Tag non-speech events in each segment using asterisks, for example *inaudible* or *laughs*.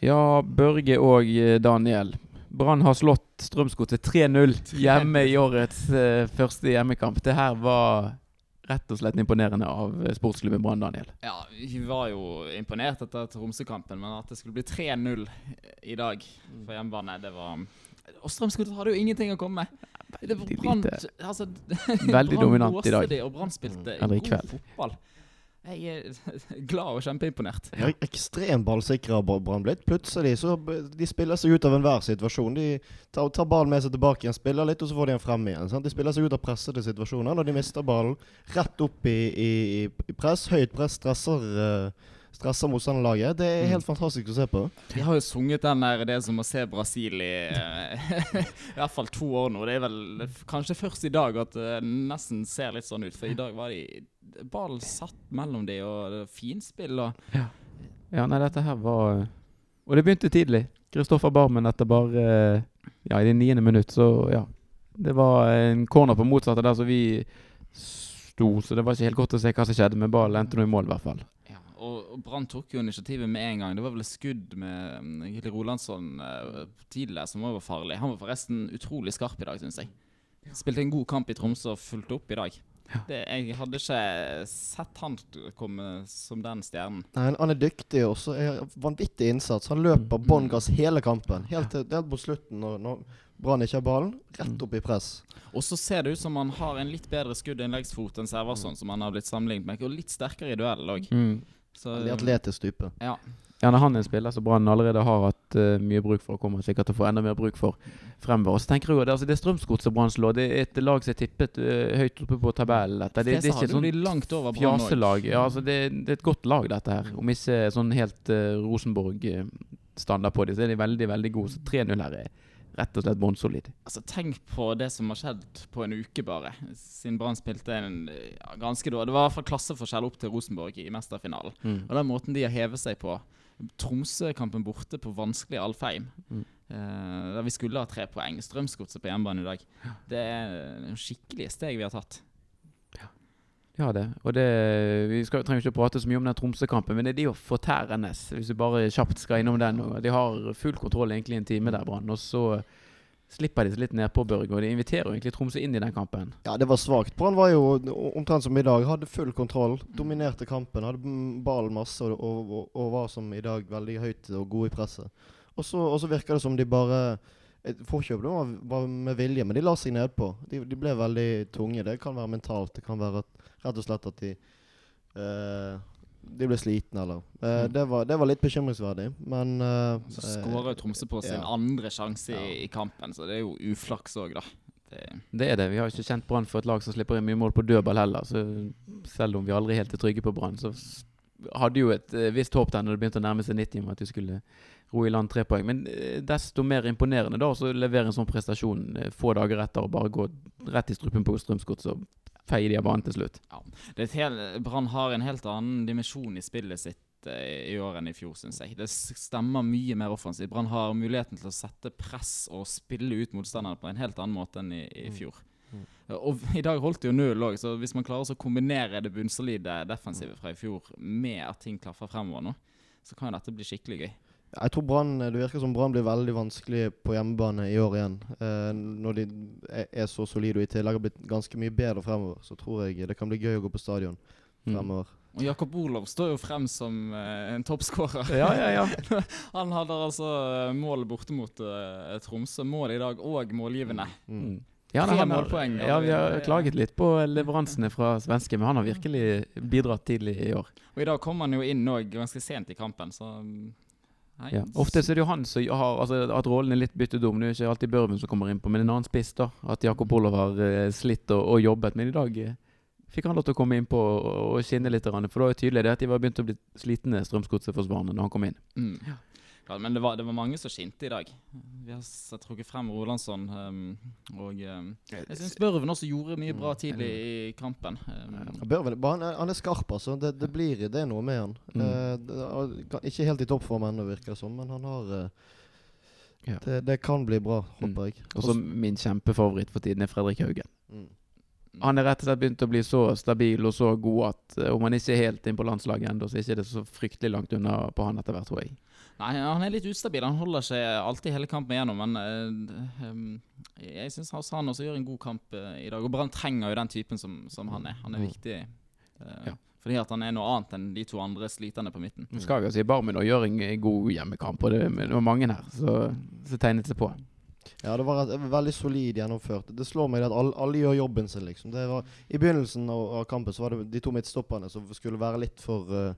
Ja, Børge og eh, Daniel. Brann har slått Strømsgodset 3-0 hjemme i årets uh, første hjemmekamp. Det her var rett og slett imponerende av eh, sportsklubben Brann, Daniel. Ja, vi var jo imponert etter Tromsø-kampen, men at det skulle bli 3-0 i dag for hjemmebane, det var Og Strømsgodset hadde jo ingenting å komme med. Det var Veldig Brann altså, *laughs* Veldig dominant i dag. de, og Brann spilte mm. god kveld. fotball. Jeg er *laughs* glad og kjempeimponert. Ja. Ekstremt ballsikre har Brann blitt. Plutselig så de spiller seg ut av enhver situasjon. De tar, tar ballen med seg tilbake igjen, spiller litt, og så får de den frem igjen. Sant? De spiller seg ut av pressede situasjoner når de mister ballen. Rett opp i, i, i press. Høyt press stresser, uh, stresser motstanderlaget. Det er helt fantastisk å se på. De har jo sunget den der 'Det er som å se Brasil' i eh, *laughs* i hvert fall to år nå. Det er vel kanskje først i dag at det nesten ser litt sånn ut. For i dag var de Ballen satt mellom de, og finspill og Ja, nei, dette her var Og det begynte tidlig. Kristoffer Barmen etter bare eh, Ja, i det niende minutt, så ja. Det var en corner på motsatte der, så vi sto, så det var ikke helt godt å se hva som skjedde, men ballen endte nå i mål, i hvert fall. Ja, og, og Brann tok jo initiativet med en gang. Det var vel et skudd med um, Rolandsson uh, tidligere som også var farlig. Han var forresten utrolig skarp i dag, syns jeg. Spilte en god kamp i Tromsø og fulgte opp i dag. Det, jeg hadde ikke sett han komme som den stjernen. Nei, han- er dyktig også. er Vanvittig innsats. Han løper bånn gass hele kampen. Helt, til, helt mot slutten, når, når Brann ikke har ballen. Rett opp i press. Og så ser det ut som han har en litt bedre skudd-innleggsfot enn mm. som han har blitt sammenlignet med. Og litt sterkere i duell òg. Mm. Så Veldig atletisk type. ja. Ja, når han er en spiller som Brann allerede har hatt eh, mye bruk for, og kommer sikkert til å få enda mer bruk for fremover. Og så tenker jeg jo, det, altså, det Strømsgodset Brann slår. Det er et lag som er tippet uh, høyt oppe på tabellen. Dette. Det, det er ikke et sånn fjaselag. Ja, altså, det, det er et godt lag, dette her. Om ikke sånn helt uh, Rosenborg-standard på dem, så er de veldig, veldig gode. Så 3-0 her er rett og slett bunnsolid. Altså, tenk på det som har skjedd på en uke, bare. Siden Brann spilte en ja, ganske dårlig Det var i hvert fall klasseforskjell opp til Rosenborg i mesterfinalen. Og den måten de har hevet seg på Tromsø-kampen borte på vanskelig Alfheim. Mm. Uh, der vi skulle ha tre poeng. Strømsgodset på hjemmebane i dag. Det er noen skikkelig steg vi har tatt. Ja, det. Og det, vi skal, trenger ikke å prate så mye om den Tromsø-kampen, men det er de jo fortærende, hvis vi bare kjapt skal innom den. De har full kontroll egentlig en time der, Brann. Og så slipper de seg litt nedpå, Børge. Og de inviterer jo egentlig Tromsø inn i den kampen. Ja, det var svakt. Brann var jo omtrent som i dag. Hadde full kontroll. Dominerte kampen. Hadde ballen masse og, og, og, var som i dag veldig høyt og gode i presset. Og så, virker det som de bare et Forkjøpet var, var med vilje, men de la seg nedpå. De, de ble veldig tunge. Det kan være mentalt. Det kan være at, rett og slett at de eh, De ble slitne, eller eh, Mm. det, var, det var litt bekymringsverdig, men eh, Så eh, skårer jo Tromsø på sin ja. andre sjanse i, i kampen, så det er jo uflaks òg, da. Det, Det er det. Vi har ikke kjent Brann for et lag som slipper inn mye mål på dødball heller. Så selv om vi aldri helt er trygge på Brann, så hadde jo et eh, visst håp der når det begynte å nærme seg 90 om at vi skulle ro i land tre poeng. Men eh, desto mer imponerende da å levere en sånn prestasjon eh, få dager etter og bare gå rett i strupen på Strømsgodset og feie de av banen til slutt. hel, Brann har en helt annen dimensjon i spillet sitt eh, i år enn i fjor, syns jeg. Det stemmer mye mer offensivt. Brann har muligheten til å sette press og spille ut motstanderne på en helt annen måte enn i, i fjor. Mm. Og i dag holdt det jo null òg, så hvis man klarer å kombinere det bunnsolide defensivet fra i fjor med at ting klaffer fremover nå, så kan jo dette bli skikkelig gøy. Jeg tror Brann, Det virker som Brann blir veldig vanskelig på hjemmebane i år igjen. Eh, når de er, så solide og i tillegg har blitt ganske mye bedre fremover, så tror jeg det kan bli gøy å gå på stadion Mm. fremover. Og Jakob Olov står jo frem som eh, en toppskårer. Ja, ja, ja. *laughs* Han hadde altså eh, mål borte mot eh, Tromsø. Mål i dag og målgivende. Mm. Mm. Ja, Tre han har-. Ja, vi har klaget litt på leveransene fra svenske, men han har virkelig bidratt tidlig i år. Og i dag kom han jo inn òg ganske sent i kampen, så mm, Ja. Ofte så er det jo han som har altså, At rollen er litt byttet om. Det er jo ikke alltid Børven som kommer inn på, men en annen spiss. da At Jakob Olav har eh, slitt og, og jobbet. Men i dag eh, fikk han lov til å komme innpå og, og skinne litt. For da er det tydelig det at de var begynt å bli slitne, Strømsgodset-forsvarerne, når han kom inn. Mm. Ja, men det var, det var mange som skinte i dag. Vi har s- trukket frem Rolandsson. Um, og um, jeg syns Børven også gjorde mye bra tidlig i kampen. Um, Børven, han, er, han er skarp, altså. Det, det blir det er noe med han. Mm. Eh, kan- ikke helt i toppform ennå, virker det som, men han har uh, Ja. det, det kan bli bra, Mm. håper jeg. Og så min kjempefavoritt for tiden er Fredrik Haugen. Mm. Han er rett og slett begynt å bli så stabil og så god at eh, om han ikke er helt inn på landslaget ennå, så er det ikke så fryktelig langt unna på han etter hvert, tror jeg. Nei, han er litt ustabil. Han holder seg alltid hele kampen igjennom. Men uh, em, jeg syns han også gjør en god kamp uh, i dag. Og Brann trenger jo den typen som, som han er. Han er Mm. viktig. Uh, Ja. Fordi at han er noe annet enn de to andre sliterne på midten. Skager skal vi jo si Barmen og gjør en god hjemmekamp, og det, er mange her så, så tegnet seg på. Ja, det var et, veldig solid gjennomført. Det slår meg at alle, alle gjør jobben sin, liksom. Det var, I begynnelsen av, av kampen så var det de to midtstopperne som skulle være litt for uh,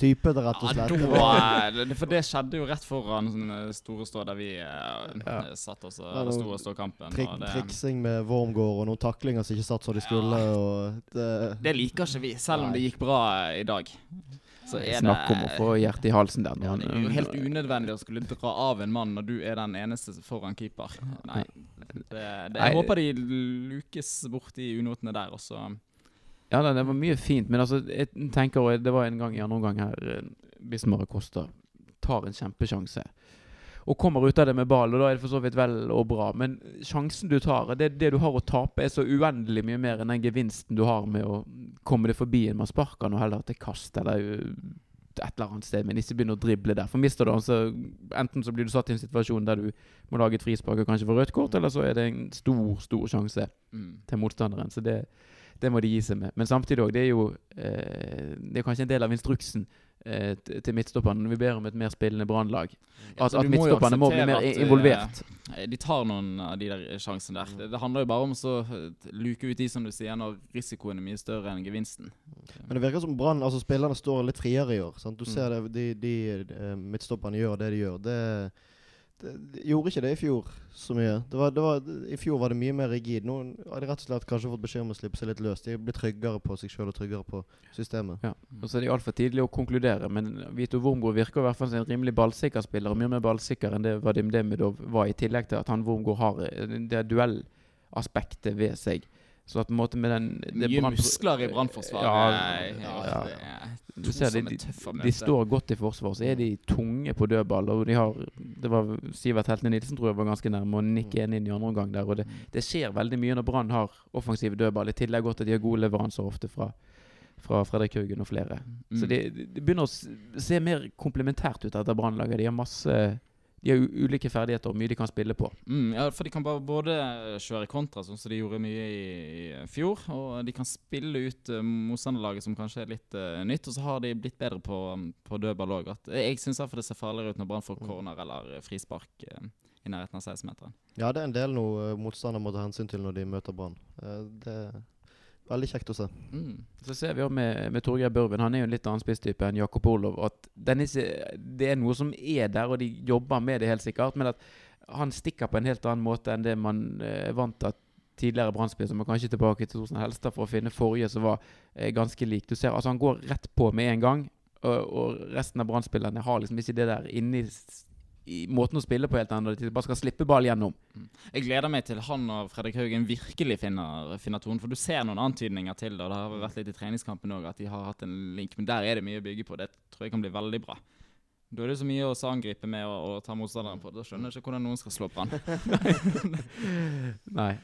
typete, rett og Ja, slett. da, Det eh, det- for det skjedde jo rett foran sånn, eh, Store Stå, der vi eh, Ja. satt oss Ja, og det sto var stå kampen. Trik, det, triksing med Wormgård og noen taklinger som ikke satt som de skulle. Og det, det liker ikke vi, selv om det gikk bra i dag. Så er Snakk om å få hjertet i halsen der. ja, Det er jo helt unødvendig å skulle dra av en mann når du er den eneste foran keeper. Nei. Det, det, jeg håper de lukes bort de unotene der, også. Ja, det, var mye fint, men altså, jeg tenker det var en gang i andre omgang her Bismar Costa tar en kjempesjanse. Og kommer ut av det med ball, og da er det for så vidt vel og bra. Men sjansen du tar, det, det du har å tape, er så uendelig mye mer enn den gevinsten du har med å komme det forbi en. Man sparker noe heller til kast eller uh, et eller annet sted, men ikke begynner å drible der. For mister du han, så enten så blir du satt i en situasjon der du må lage et frispark og kanskje få rødt kort, eller så er det en stor, stor sjanse mm. til motstanderen. Så det, det må de gi seg med. Men samtidig òg, det er jo eh, Det er kanskje en del av instruksen til midtstopperne når vi ber om et mer spillende brannlag. Ja, At, at må midtstopperne må bli mer at, eh, involvert. De tar noen av de der sjansene der. Det, det handler jo bare om å eh, luke ut de, som du sier, når risikoen er mye større enn gevinsten. men det virker som Brann altså Spillerne står litt friere i år. Sant? Du Mm. ser det, de, de eh, midtstopperne gjør det de gjør. Det, det, gjorde ikke det i fjor så mye. Det var, det var, I fjor var det mye mer rigid. Nå har de rett og slett kanskje fått beskjed om å slippe seg litt løs. De blir tryggere på seg sjøl og tryggere på systemet. Ja, Og så er det altfor tidlig å konkludere, men Vito Wormgård virker i hvert fall som en rimelig ballsikker spiller. og Mye mer ballsikker enn det Vadim Demidov var, i tillegg til at han Wormgård har eh, det duellaspektet ved seg. Så at på en måte med den Mye muskler i brannforsvaret. Ja, Ja, ja. Du ser er de, de står godt i forsvar, så er de tunge på dødball. Og de har Det var Sivert Heltene Nilsen tror jeg var ganske nærme å nikke en inn i andre omgang der. Og det, det skjer veldig mye når Brann har offensiv dødball. I tillegg godt at de har gode leveranser ofte fra, fra Fredrik Haugen og flere. Så Mm. det, de begynner å se mer komplementært ut etter Brannlaget. De har masse De har u- ulike ferdigheter og mye de kan spille på. Mm, ja, for de kan bare både kjøre kontra, sånn som de gjorde mye i, i fjor, og de kan spille ut uh, motstanderlaget, som kanskje er litt uh, nytt. Og så har de blitt bedre på, på dødball òg. Jeg syns det ser farligere ut når Brann får corner eller eh, frispark uh, i nærheten av 16-meteren. Ja, det er en del noe motstander må ta hensyn til når de møter Brann. Eh, det veldig kjekt å se. Mm. Så ser vi også med, med Torgeir Børven, han er jo en litt annen spisstype enn Jakob Olov. At er det er noe som er der, og de jobber med det helt sikkert. Men at han stikker på en helt annen måte enn det man eh, er vant til tidligere brannspillere. Man kan ikke tilbake til Thorsen Helstad for å finne forrige som var eh, ganske lik. Du ser, altså Han går rett på med en gang, og, og resten av brannspillerne har liksom ikke det der inni i måten å spille på helt ennå. De bare skal slippe ball gjennom. Jeg gleder meg til han og Fredrik Haugen virkelig finner, finner tonen. For du ser noen antydninger til det, og det har vært litt i treningskampen òg, at de har hatt en link. Men der er det mye å bygge på. Det tror jeg kan bli veldig bra. Da er det så mye å angripe med og, og ta motstanderen på. Da skjønner jeg ikke hvordan noen skal slå Brann. *laughs* Nei.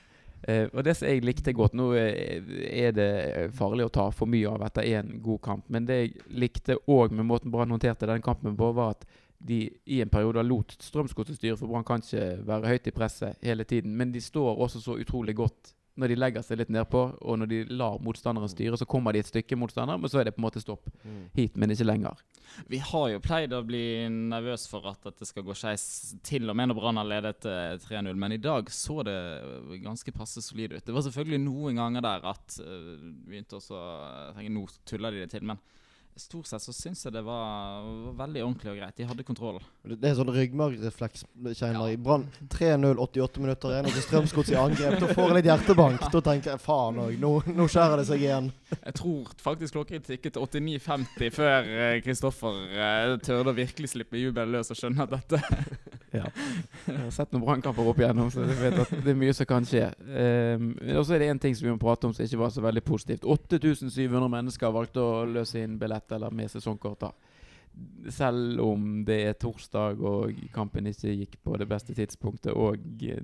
Eh, og det som jeg likte godt Nå eh, er det farlig å ta for mye av etter én god kamp, men det jeg likte òg med måten Brann håndterte den kampen på, var at de i en periode lot Strømsgodset styre, for Brann kan ikke være høyt i presset hele tiden. Men de står også så utrolig godt når de legger seg litt nedpå, og når de lar motstanderen styre, så kommer de et stykke motstander, men så er det på en måte stopp hit, men ikke lenger. Vi har jo pleid å bli nervøs for at dette skal gå skeis, til og med når Brann har ledet eh, 3-0, men i dag så det ganske passe solid ut. Det var selvfølgelig noen ganger der at vi begynte også tenke nå tuller de det til, men stort sett så syns jeg det var, var veldig ordentlig og greit. De hadde kontroll. Det det er sånn ryggmargrefleks kjenner Ja. Brann. 3-0, 88 minutter igjen, og Strømsgods i angrep. Da får jeg litt hjertebank. Da tenker jeg faen òg, nå, nå skjærer det seg igjen. Jeg tror faktisk klokken tikket 89.50 før eh, Kristoffer uh, tørde å virkelig slippe jubelen løs og skjønne at dette *laughs* Jeg har sett noen brannkamper opp igjennom, så jeg vet at det er mye som kan skje. Um, og så er det én ting som vi må prate om som ikke var så veldig positivt. 8700 mennesker valgte å løse inn billett eller med sesongkort. da. Selv om det er torsdag og kampen ikke gikk på det beste tidspunktet og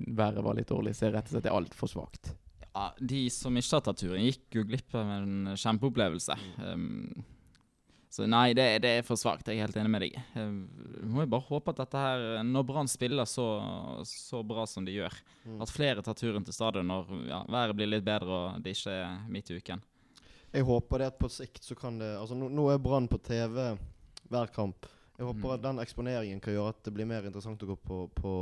været var litt dårlig, så er rett og slett det altfor svakt. Ja, de som ikke har tatt turen, gikk jo glipp av en kjempeopplevelse. Um, så nei, det, det, er for svakt. Jeg er helt enig med deg. Jeg må jo bare håpe at dette her, når Brann spiller så, så, bra som de gjør, mm. at flere tar turen til stadion når ja, været blir litt bedre og det ikke er midt i uken. Jeg håper det at på sikt så kan det Altså Nå, nå er Brann på TV hver kamp. Jeg håper mm. at den eksponeringen kan gjøre at det blir mer interessant å gå på, på,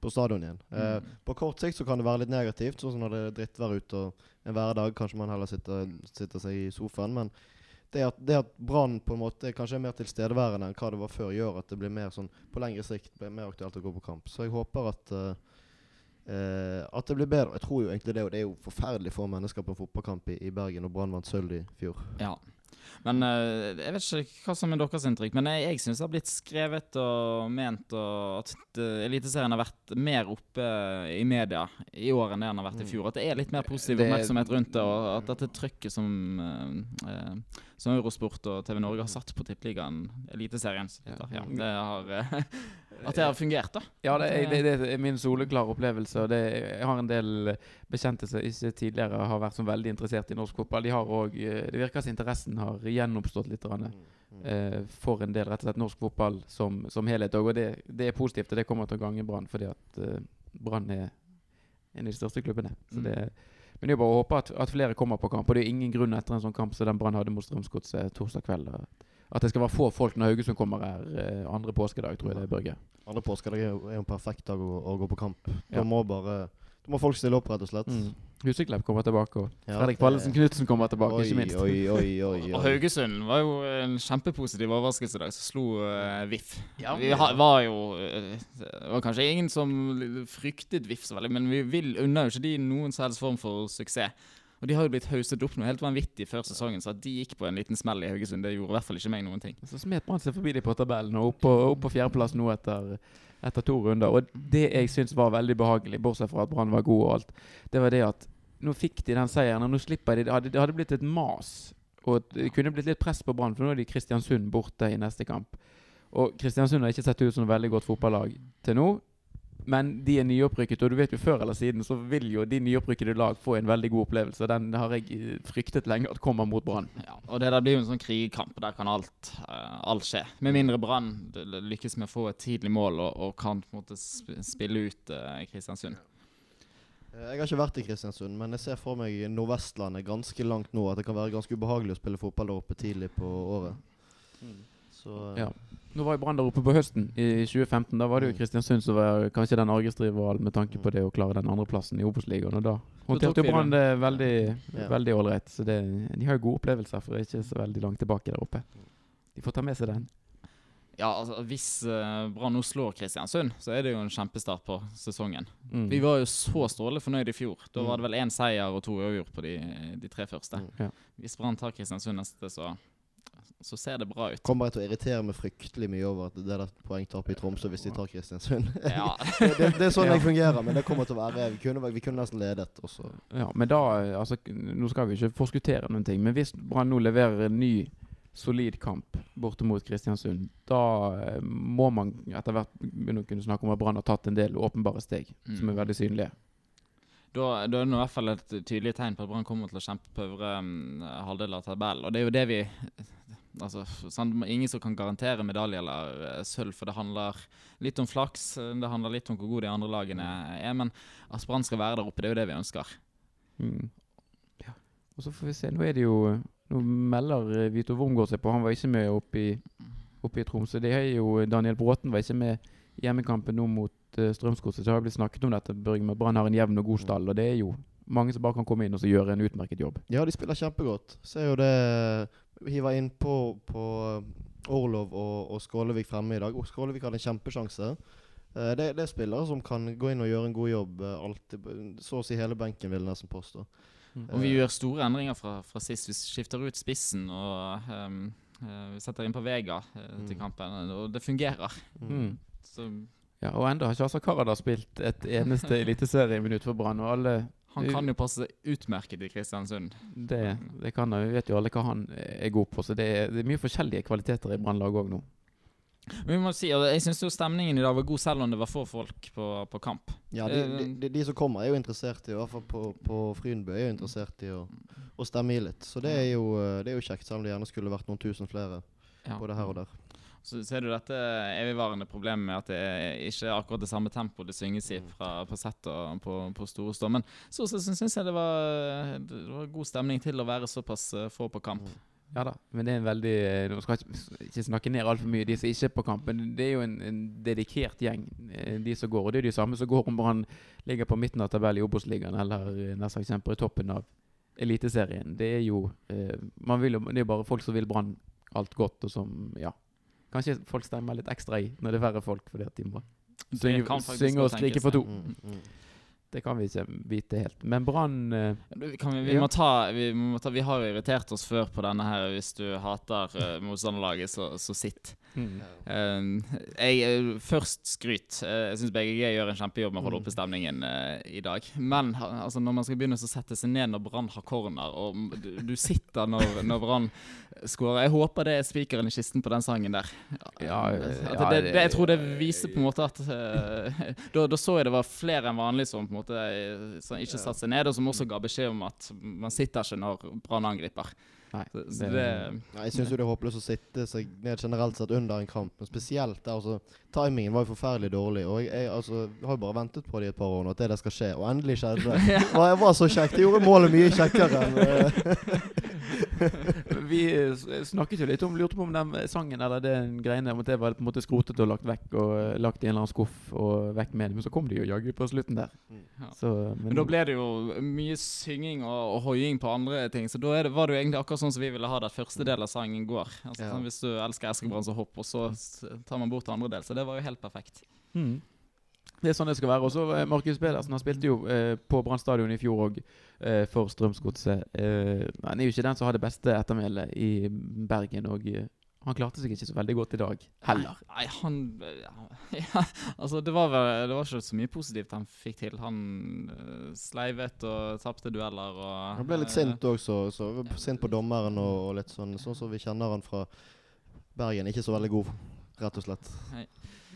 på stadion igjen. Eh, mm. Eh, på kort sikt så kan det være litt negativt, sånn som når det er drittvær ute og en hverdag. Kanskje man heller sitter, sitter seg i sofaen. Men det at, det at Brann på en måte kanskje er mer tilstedeværende enn hva det var før, gjør at det blir mer sånn på lengre sikt blir mer aktuelt å gå på kamp. Så jeg håper at uh, uh, at det blir bedre. Jeg tror jo egentlig det, og det er jo forferdelig få mennesker på en fotballkamp i, i Bergen, og Brann vant sølv i fjor. Ja. Men uh, jeg vet ikke hva som er deres inntrykk, men jeg, jeg syns det har blitt skrevet og ment og at uh, Eliteserien har vært mer oppe i media i år enn det den har vært i mm. fjor. At det er litt mer positiv oppmerksomhet rundt det, og at dette trykket som, uh, som Eurosport og TV Norge har satt på Tippeligaen, Eliteserien, ja, det har *laughs* At det har fungert, da. Ja, det er, det, det er min soleklare opplevelse. Og det, jeg har en del bekjente som ikke tidligere har vært så veldig interessert i norsk fotball. De har også, eh, Det virker som interessen har gjenoppstått litt mm, mm. Eh, for en del rett og slett norsk fotball som, som helhet. Og det, det, er positivt, og det kommer til å gange Brann, fordi at eh, Brann er en av de største klubbene. Så det mm. men det er bare å håpe at, at, flere kommer på kamp. Og det er ingen grunn etter en sånn kamp som den Brann hadde mot Strømsgodset torsdag kveld. At, at det skal være få folk når Haugesund kommer her eh, andre påskedag, tror jeg det er, Børge. Andre påskedag er jo en perfekt dag å, å gå på kamp. Da må bare Da må folk stille opp, rett og slett. Mm. Huseklepp kommer tilbake, og Fredrik Pallesen Knutsen kommer tilbake, oi, ikke minst. Oi, oi, oi, *laughs* og Haugesund var jo en kjempepositiv overraskelse i dag, som slo uh, VIF. Ja, vi ha, var jo uh, Det var kanskje ingen som fryktet VIF så veldig, men vi vil unner jo ikke de noen som helst form for suksess. Og de har jo blitt haustet opp noe helt vanvittig før sesongen, så at de gikk på en liten smell i Haugesund, det gjorde i hvert fall ikke meg noen ting. Så smet Brann seg forbi de på tabellen og opp på, opp på fjerdeplass nå etter, etter, to runder. Og det jeg syns var veldig behagelig, bortsett fra at Brann var god og alt, det var det at nå fikk de den seieren, og nå slipper de Det det hadde blitt et mas. Og det kunne blitt litt press på Brann, for nå er de Kristiansund borte i neste kamp. Og Kristiansund har ikke sett ut som et veldig godt fotballag til nå. Men de er nyopprykket, og du vet jo før eller siden så vil jo de nyopprykkede lag få en veldig god opplevelse. Den har jeg eh, fryktet lenge at kommer mot Brann. Ja, og det der blir jo en sånn krigkamp. Der kan alt, uh, alt skje. Med mindre Brann lykkes med å få et tidlig mål og, og kan på en måte spille ut uh, Kristiansund. Jeg har ikke vært i Kristiansund, men jeg ser for meg Nordvestlandet ganske langt nå. At det kan være ganske ubehagelig å spille fotball der oppe tidlig på året. Mm. Så, ja. Nå var jo Brann der oppe på høsten i 2015. Da var det jo mm. Kristiansund som var kanskje den Arges-rivalen med tanke på det å klare den andreplassen i Obos-ligaen. Og da håndterte jo Brann det veldig veldig ålreit. Så det, de har jo gode opplevelser for ikke så veldig langt tilbake der oppe. De får ta med seg den. Ja, altså Hvis uh, Brann nå slår Kristiansund, så er det jo en kjempestart på sesongen. Mm. Vi var jo så strålende fornøyd i fjor. Da var det vel én seier og to uavgjort på de, de, tre første. Mm. Ja. Hvis Brann tar Kristiansund neste, så så ser det bra ut. Kommer jeg til å irritere meg fryktelig mye over at det er poengtap i Tromsø hvis de tar Kristiansund. Ja. *laughs* det, det, det, er sånn ja. jeg fungerer, men det kommer til å være Vi kunne, vi kunne nesten ledet. Også. Ja, men da altså, Nå skal vi ikke forskuttere noen ting, men hvis Brann nå leverer en ny solid kamp borte mot Kristiansund, da eh, må man etter hvert begynne å kunne snakke om at Brann har tatt en del åpenbare steg, mm. som er mm. veldig synlige. Da, da, er det i hvert fall et tydelig tegn på at Brann kommer til å kjempe på øvre um, halvdel av tabellen. Og det er jo det vi altså, Ingen som kan garantere medalje eller uh, sølv, for det handler litt om flaks. Det handler litt om hvor gode de andre lagene er. Men at Brann skal være der oppe, det er jo det vi ønsker. Mm. Ja. Og så får vi se. Nå er det jo Nå melder eh, Vito Wormgård seg på. Han var ikke med oppe i, oppe i Tromsø. Det er jo Daniel Bråten var ikke med i hjemmekampen nå mot uh, Strømsgodset. Så har det blitt snakket om dette, Børge, at Brann har en jevn og god stall. Og det er jo mange som bare kan komme inn og gjøre en utmerket jobb. Ja, de spiller kjempegodt. Ser jo det hiver inn på, på eh, Orlov og, og Skålevik fremme i dag. Og Skålevik hadde en kjempesjanse. Uh, det, det, er spillere som kan gå inn og gjøre en god jobb. Uh, alltid, så å si hele benken, vil jeg nesten påstå. Mm. Og vi gjør store endringer fra, fra sist. Vi skifter ut spissen og um, uh, vi setter inn på Vega mm. til kampen, og det fungerer. Mm. ja, og enda har ikke Asa Karada spilt et eneste eliteserieminutt for Brann. Og alle han kan jo passe utmerket i Kristiansund. Det, det kan han. Vi vet jo alle hva han er god på. Så det er, det er mye forskjellige kvaliteter i Brannlaget òg nå. Men Vi må si, Jeg syns stemningen i dag var god, selv om det var få folk på, på kamp. Ja, de, de, de, de som kommer, er jo interessert i, i hvert fall på, på Frynbø, er jo interessert i å, å stemme i litt. Så det er jo, eh, det er jo kjekt, selv om det gjerne skulle vært noen tusen flere Ja. både her og der. Så ser du dette evigvarende problemet med at det er ikke er akkurat det samme tempo det synges i Mm. fra, på sett og på, på store stå. Men så syns jeg det var, det var god stemning til å være såpass eh, få på kamp. Mm. Ja da, men det er en veldig Nå skal jeg ikke, ikke snakke ned altfor mye de som ikke er på kamp, men det er jo en, en dedikert gjeng, eh, de som går. Og det er de samme som går om Brann ligger på midten av tabellen i Obos-ligaen eller nesten kjemper i toppen av Eliteserien. Det er jo eh, man vil Det er jo bare folk som vil Brann alt godt, og som Ja. Kanskje folk stemmer litt ekstra i når det er færre folk, fordi at de må synge, synge og skrike for to. Mm, mm. Det kan vi ikke vite helt. Men Brann uh, vi, vi, Ja. vi, vi har jo irritert oss før på denne her. Hvis du hater uh, motstanderlaget, så, så sitt. Mm. Uh, jeg, eh, først skryt. Uh, jeg syns BGG gjør en kjempejobb med å holde oppe stemningen eh, i dag. Men altså, når man skal begynne å sette seg ned når Brann har corner, og du, du sitter når, når Brann skårer Jeg håper det er spikeren i kisten på den sangen der. Ja, ja, det, det, jeg tror det viser på en måte at *laughs* da, da så jeg det var flere enn vanlig som på en måte som ikke satte seg ned, og som også ga beskjed om at man sitter ikke når Brann angriper. Nei, Så, så det- det, Nei, jeg syns jo det er håpløst å sitte seg ned generelt sett under en kamp. Men spesielt der, altså. Timingen var jo forferdelig dårlig. Og jeg, jeg altså, har jo bare ventet på det i et par år nå, at det der skal skje. Og endelig skjedde det. Det var, var så kjekt. Det gjorde målet mye kjekkere. enn, *laughs* Vi eh, snakket jo litt om lurte på om den sangen eller den greiene om at det var på en måte skrotet og lagt vekk og eh, lagt i en eller annen skuff og vekk med det. Men så kom de jo jaggu på slutten der. Ja. Så, Men da ble det jo mye synging og, og hoiing på andre ting, så da er det, var det jo egentlig akkurat sånn som vi ville ha det at første del av sangen går. Altså, Ja. sånn, hvis du elsker Eskebrann, så hopp, og så tar man bort andre del. Så det var jo helt perfekt. Mm. Det er sånn det skal være. Og så eh, Markus Pedersen han spilte jo eh, på Brann stadion i fjor òg eh, for Strømsgodset. Men han er jo ikke den som har det beste ettermælet i Bergen. Og eh, han klarte seg ikke så veldig godt i dag heller. Nei, han *laughs* ja, Altså, det var vel Det var ikke så mye positivt han fikk til. Han uh, sleivet og tapte dueller og Han ble litt eh, sint også, så sint på dommeren og, og litt sånn. Sånn som vi kjenner han fra Bergen. Ikke så veldig god, rett og slett.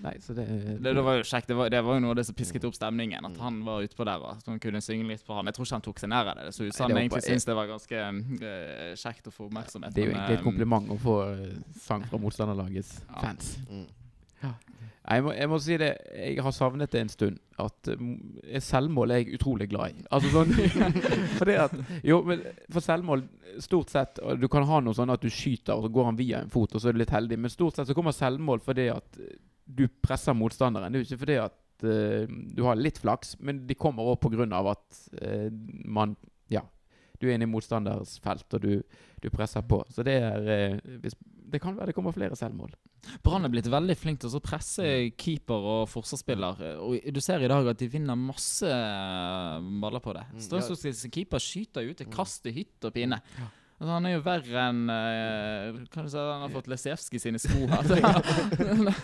Nei, så det, Det, det var jo kjekt. Det var, det var jo noe av det som pisket opp stemningen. Mm. At han var utpå der at han kunne synge litt på han. Jeg tror ikke han tok seg nær av det. Så Nei, det han var egentlig syntes det var ganske uh, kjekt å få oppmerksomhet. det er jo egentlig et eh, kompliment å få eh, sang fra motstanderlagets Ja. fans. Mm. Nei, Jeg må, jeg må si det, jeg har savnet det en stund. At uh, Selvmål er jeg utrolig glad i. Altså sånn *laughs* at, Jo, for selvmål, stort sett Du kan ha noe sånn at du skyter, og så går han via en fot, og så er du litt heldig. Men stort sett så kommer selvmål fordi at uh, du presser motstanderen. Det er jo ikke fordi at uh, du har litt flaks, men de kommer òg av at uh, man Ja. Du er inne i motstanders felt, og du, du presser på. Så det er uh, hvis, Det kan være det kommer flere selvmål. Brann er blitt veldig flink til å presse keeper og forsvarsspiller. Og du ser i dag at de vinner masse eh, baller på det. Mm, ja. Strømsgodets keeper skyter ut, Mm. kaster hytt og pine. Altså, han er jo verre enn eh, Kan du si at han har fått Lesijevskij sine sko *laughs* her? *laughs*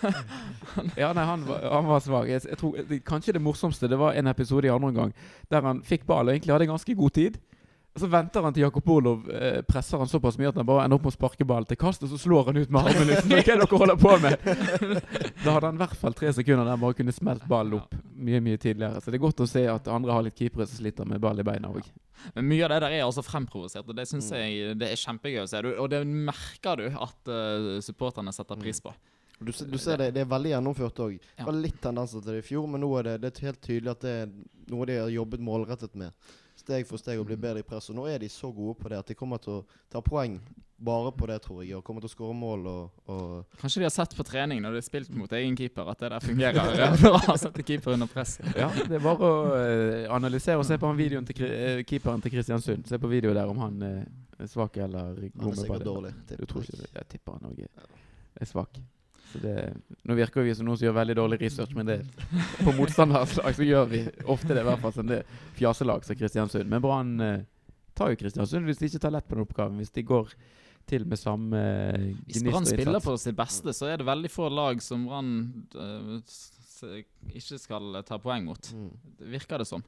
Ja, nei, han var, han var svak. Jeg, jeg tror, kanskje det morsomste det var en episode i andre omgang der han fikk ball og egentlig hadde ganske god tid. Så venter han til Jakob Olov eh, presser han såpass mye at han bare ender opp med å sparke ball til kast, og så slår han ut med armen. Liksom. Hva er det dere holder på med? *laughs* Da hadde han i hvert fall tre sekunder der han bare kunne smelt ballen opp mye mye tidligere. Så det er godt å se at andre har litt keepere som sliter med ball i beina òg. Men mye av det der er altså fremprovosert, og det syns Mm. jeg det er kjempegøy å se. Og det merker du at uh, supporterne setter Mm. pris på. Du, du ser det, det er veldig gjennomført òg. Det var litt tendenser til det i fjor, men nå er det, det er helt tydelig at det er noe de har jobbet målrettet med. Steg for steg å bli bedre i press. Og nå er de så gode på det at de kommer til å ta poeng bare på det, tror jeg. Og kommer til å skåre mål og, og Kanskje de har sett på trening når de har spilt mot egen keeper, at det der *laughs* fungerer *laughs* bra. å Sette keeper under press. Ja, det er bare å eh, analysere og se på han videoen til eh, keeperen til Kristiansund. Se på video der om han eh, er svak eller Han er sikkert dårlig. dårlig. Du tror ikke det? Jeg tipper han òg er svak. Det, nå virker vi som noen som gjør veldig dårlig research, men det, på motstanderslag så gjør vi ofte det, i hvert fall som det fjaselag som Kristiansund. Men Brann eh, tar jo Kristiansund hvis de ikke tar lett på den oppgaven. Hvis de går til med samme eh, Hvis Brann spiller på sitt beste, så er det veldig få lag som Brann eh, ikke skal ta poeng mot. Mm. Det virker det som.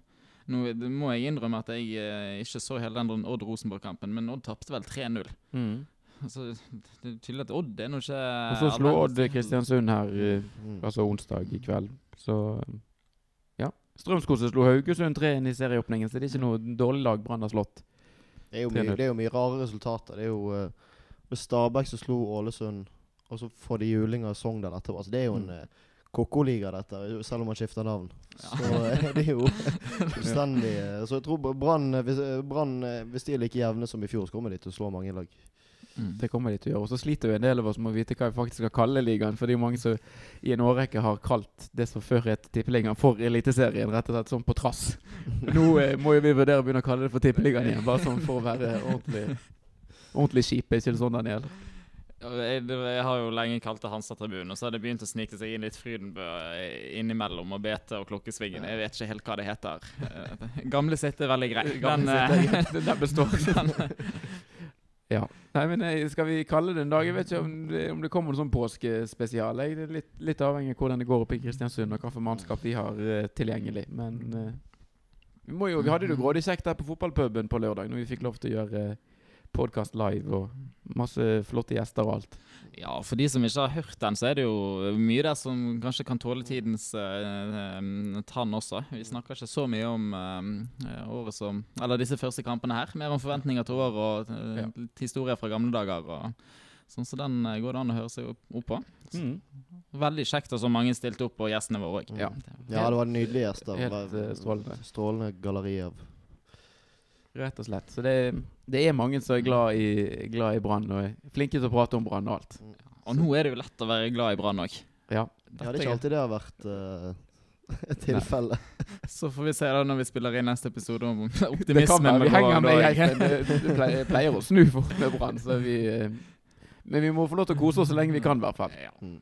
Nå det må jeg innrømme at jeg eh, ikke så hele den Odd-Rosenborg-kampen, men Odd tapte vel 3-0. Mm. Altså, det er tydelig at Odd er nå ikke Og så slår Odd Kristiansund her eh, Mm. altså onsdag i kveld. Så ja. Strømskose slo Haugesund 3-1 i serieåpningen, så det er ikke noe dårlig lag Brann har slått. Det er jo mye, det er jo mye rare resultater. Det er jo uh, med Stabæk som slo Ålesund, og så får de juling av Sogndal etterpå. Altså, det er jo en Mm. uh, koko-liga, dette, selv om man skifter navn. Så eh, *laughs* det er jo *laughs* fullstendig eh, Så jeg tror Brann, eh, hvis, eh, Brann, eh, hvis de er like jevne som i fjor, så kommer de til å slå mange lag. Mm. Det kommer de til å gjøre. Og så sliter jo en del av oss med å vite hva vi faktisk skal kalle ligaen. For det er jo mange som i en årrekke har kalt det som før het Tippeligaen, for Eliteserien. Rett og slett sånn på trass. *laughs* Nå eh, må jo vi vurdere å begynne å kalle det for Tippeligaen igjen. Bare sånn for å være ordentlig Ordentlig kjip. Er ikke sånn, Daniel? Jeg, jeg har jo lenge kalt det Hansa-tribunen, og så har det begynt å snike seg inn litt Frydenbø eh, innimellom, og BT og Klokkesvingen. Jeg vet ikke helt hva det heter. Eh, Gamle sitt er veldig greit. Den, eh, sitt, Den består. *laughs* den, Ja. Nei, men eh, Skal vi kalle det en dag? Jeg vet ikke om det, om det kommer noen sånn påskespesial. Jeg er litt, litt avhengig av hvordan det går oppe i Kristiansund, og for mannskap vi har uh, tilgjengelig. Men uh, vi, må jo, hadde jo grådig kjekt der på fotballpuben på lørdag, når vi fikk lov til å gjøre uh, podkast live og masse flotte gjester og alt. ja, for de som ikke har hørt den, så er det jo mye der som kanskje kan tåle tidens eh, tann også. Vi snakker ikke så mye om uh, året som Eller disse første kampene her. Mer om forventninger til år og uh, Ja. historier fra gamle dager. og Sånn så den går det an å høre seg opp, opp på. Mm. Veldig kjekt at så mange stilte opp, og gjestene våre òg. Ja. Ja, det var nydelige gjester. Helt, strålende. Strålende galleri av Rett og slett. Så det, det er mange som er glad i, glad i Brann, og er flinke til å prate om Brann og alt. Og nå er det jo lett å være glad i Brann òg. Ja. Det er ikke alltid det har vært uh, et tilfelle. *laughs* Så får vi se da når vi spiller inn neste episode om Det kan optimismen. være vi henger med det pleier, pleier å snu fort med Brann. så vi, eh, Men vi må få lov til å kose oss så lenge vi kan, i hvert fall. Ja. Mm.